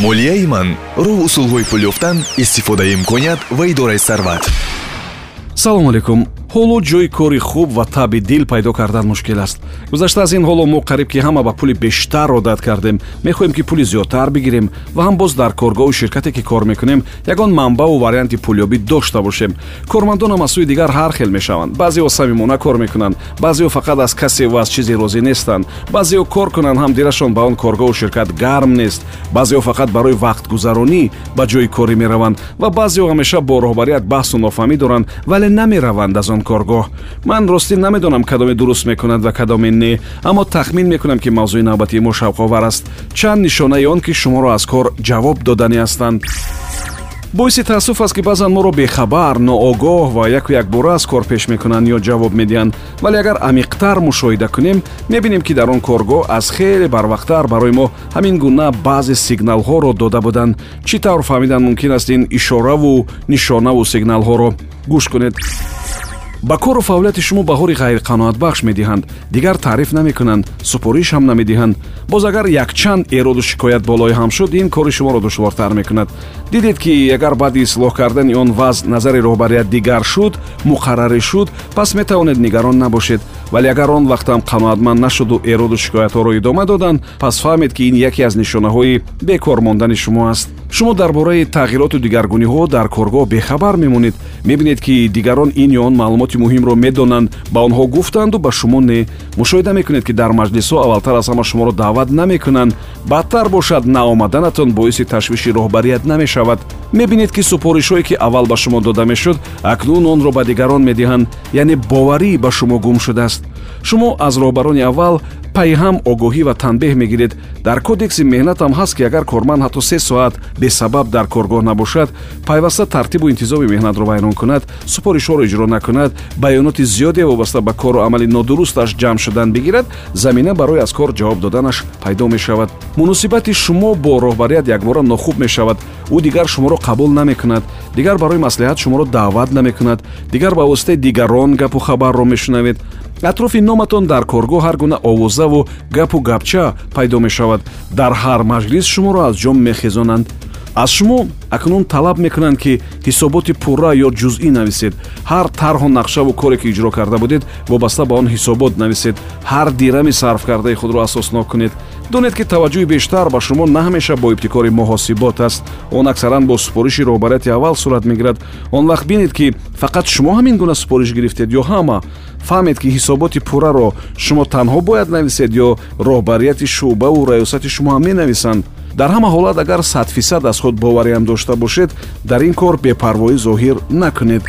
молияи ман роҳ усулҳои пул ёфтан истифодаи имконият ва идораи сарват. Салому алайкум ҳоло ҷои кори хуб ва таби дил пайдо кардан мушкил аст. Гузашта аз ин ҳоло мо қариб ки ҳама ба пули бештар одат кардем. Мехоҳем ки пули зиёдтар бигирем ва ҳам боз дар коргоҳу ширкате ки кор мекунем ягон манбаъу варианти пулёбӣ дошта бошем. Кормандонам аз сӯи дигар ҳар хел мешаванд. Баъзеҳо самимона кор мекунанд. Баъзеҳо фақат аз касе ва аз чизе розӣ нестанд. Баъзеҳо кор кунанд ҳам дилашон ба он коргоҳу ширкат гарм нест. Баъзеҳо фақат барои вақтгузаронӣ ба ҷои корӣ мераванд ва баъзеҳо ҳамеша бо роҳбарият баҳсу нофаҳмӣ доранд вале намераванд аз он он коргоҳ ман ростӣ намедонам кадоме дуруст мекунад ва кадоме не аммо тахмин мекунам ки мавзӯи навбатии мо шавқовар аст. Чанд нишонаи он ки шуморо аз кор ҷавоб доданӣ ҳастанд. Боиси таассуф аст ки баъзан моро бехабар ноогоҳ ва яку якбора аз кор пеш мекунанд ё ҷавоб медиҳанд. Вале агар амиқтар мушоҳида кунем мебинем ки дар он коргоҳ аз хеле барвақттар барои мо ҳамин гуна баъзе сигналҳоро дода буданд. Чӣ тавр фаҳмидан мумкин аст ин ишораву нишонаву сигналҳоро? Гӯш кунед ба кору фаъолияти шумо баҳори ғайриқаноатбахш медиҳанд. Дигар таъриф намекунанд супориш ҳам намедиҳанд. Боз агар якчанд эроду шикоят болоӣ ҳам шуд ин кори шуморо душвортар мекунад. Дидед ки агар баъди ислоҳ кардани он вазъ назари роҳбарият дигар шуд муқаррарӣ шуд пас метавонед нигарон набошед вале агар он вақтам қаноатманд нашуду эроду шикоятҳоро идома доданд пас фаҳмед ки ин яке аз нишонаҳои бекор мондани шумо аст. Шумо дар бораи тағйироту дигаргуниҳо дар коргоҳ бехабар мемонед мебинед ки дигарон ин ё он маълумоти муҳимро медонанд ба онҳо гуфтанду ба шумо не. Мушоҳида мекунед ки дар маҷлисҳо аввалтар аз ҳама шуморо даъват намекунанд. Бадтар бошад наомаданатон боиси ташвиши роҳбарият намешавад мебинед ки супоришҳое ки аввал ба шумо дода мешуд акнун онро ба дигарон медиҳанд яъне боварӣ ба шумо гум шудааст. Шумо аз роҳбарони аввал пайҳам огоҳӣ ва танбеҳ мегиред. Дар кодекси меҳнатам ҳаст ки агар корманд ҳатто се соат бесабаб дар коргоҳ набошад пайваста тартибу интизоми меҳнатро вайрон кунад супоришҳоро иҷро накунад баёноти зиёде вобаста ба кору амали нодурусташ ҷамъ шудан бигирад замина барои аз кор ҷавоб доданаш пайдо мешавад. Муносибати шумо бо роҳбарият якбора нохуб мешавад. Ӯ дигар шуморо қабул намекунад дигар барои маслиҳат шуморо даъват намекунад дигар ба воситаи дигарон гапу хабарро мешунавед атрофи номатон дар коргоҳ ҳар гуна овозаву гапу гапча пайдо мешавад. Дар ҳар маҷлис шуморо аз ҷом мехезонанд аз шумо акнун талаб мекунанд ки ҳисоботи пурра ё ҷузъӣ нависед. Ҳар тарҳу нақшаву коре ки иҷро карда будед вобаста ба он ҳисобот нависед. Ҳар дирами сарфкардаи худро асоснок кунед. Донед ки таваҷҷӯҳи бештар ба шумо на ҳамеша бо ибтикори муҳосибот аст. Он аксаран бо супориши роҳбарияти аввал сурат мегирад. Он вақт бинед ки фақат шумо ҳамин гуна супориш гирифтед ё ҳама фаҳмед ки ҳисоботи пурраро шумо танҳо бояд нависед ё роҳбарияти шуъбаву раёсати шумо ҳам менависанд дар ҳама ҳолат агар сад фисад аз худ бовариам дошта бошед дар ин кор бепарвоӣ зоҳир накунед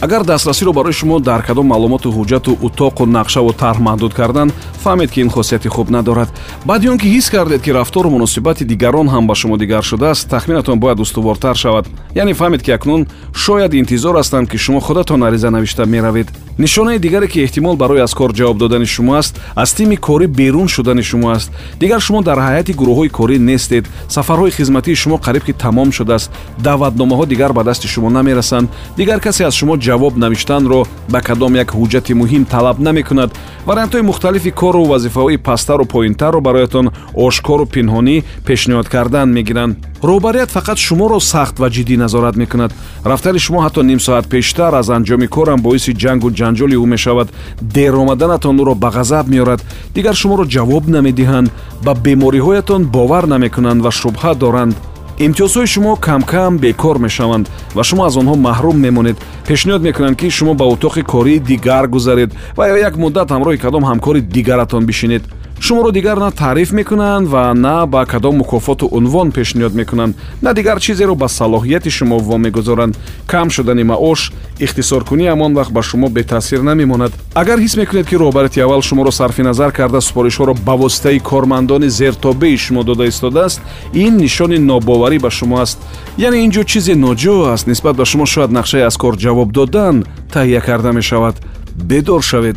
агар дастрасиро барои шумо дар кадом маълумоту ҳуҷҷату утоқу нақшаву тарҳ маҳдуд кардан фаҳмед ки ин хосияти хуб надорад. Баъди он ки ҳис кардед ки рафтору муносибати дигарон ҳам ба шумо дигар шудааст тахминатон бояд устувортар шавад. Яъне фаҳмед ки акнун шояд интизор ҳастанд ки шумо худатон ариза навишта меравед. Нишонаи дигаре ки эҳтимол барои аз кор ҷавоб додани шумо аст аз тими корӣ берун шудани шумо аст. Дигар шумо дар ҳайати гурӯҳҳои корӣ нестед сафарҳои хизматии шумо қариб ки тамом шудааст даъватномаҳо дигар ба дасти шумо намерасанд. Дигар касе аз шумо ҷавоб навиштанро ба кадом як ҳуҷҷати муҳим талаб намекунад. Вариантҳои мухталифи кору вазифаҳои пасттару поинтарро бароятон ошкору пинҳонӣ пешниҳод кардан мегиранд. Роҳбарият фақат шуморо сахт ва ҷиддӣ назорат мекунад. Рафтани шумо ҳатто ним соат пештар аз анҷоми корам боиси ҷангу ҷанҷоли ӯ мешавад. Дер омаданатон ӯро ба ғазаб меорад. Дигар шуморо ҷавоб намедиҳанд. Ба бемориҳоятон бовар намекунанд ва шубҳа доранд имтиёзҳои шумо камкам бекор мешаванд ва шумо аз онҳо маҳрум мемонед. пешниҳод мекунанд ки шумо ба утоқи кории дигар гузаред ва ё як муддат ҳамроҳи кадом ҳамкори дигаратон бишинед шуморо дигар на таъриф мекунанд ва на ба кадом мукофоту унвон пешниҳод мекунанд. На дигар чизеро ба салоҳияти шумо вомегузоранд. Кам шудани маош ихтисоркунӣ ҳамон вақт ба шумо бетаъсир намемонад. Агар ҳис мекунед ки роҳбарияти аввал шуморо сарфи назар карда супоришҳоро ба воситаи кормандони зертобеи шумо дода истодааст ин нишони нобоварӣ ба шумо аст. Яъне ин ҷо чизе ноҷо аст. Нисбат ба шумо шояд нақшаи аз кор ҷавоб додан таҳия карда мешавад. Бедор шавед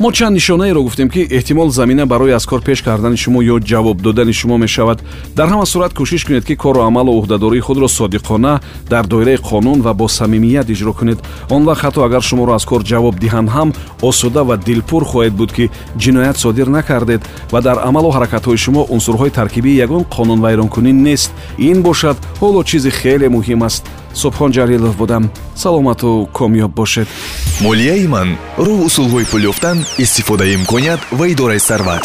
мо чанд нишонаеро гуфтем ки эҳтимол замина барои аз кор пеш кардани шумо ё ҷавоб додани шумо мешавад. Дар ҳама сурат кӯшиш кунед ки кору амалу ӯҳдадории худро содиқона дар доираи қонун ва бо самимият иҷро кунед. Он вақт ҳатто агар шуморо аз кор ҷавоб диҳанд ҳам осуда ва дилпур хоҳед буд ки ҷиноят содир накардед ва дар амалу ҳаракатҳои шумо унсурҳои таркибии ягон қонунвайронкунӣ нест. Ин бошад ҳоло чизи хеле муҳим аст субҳон ҷалилов будам. Саломату комёб бошед. Молияи ман роҳ усулҳои пул ёфтан истифодаи имконият ва идораи сарват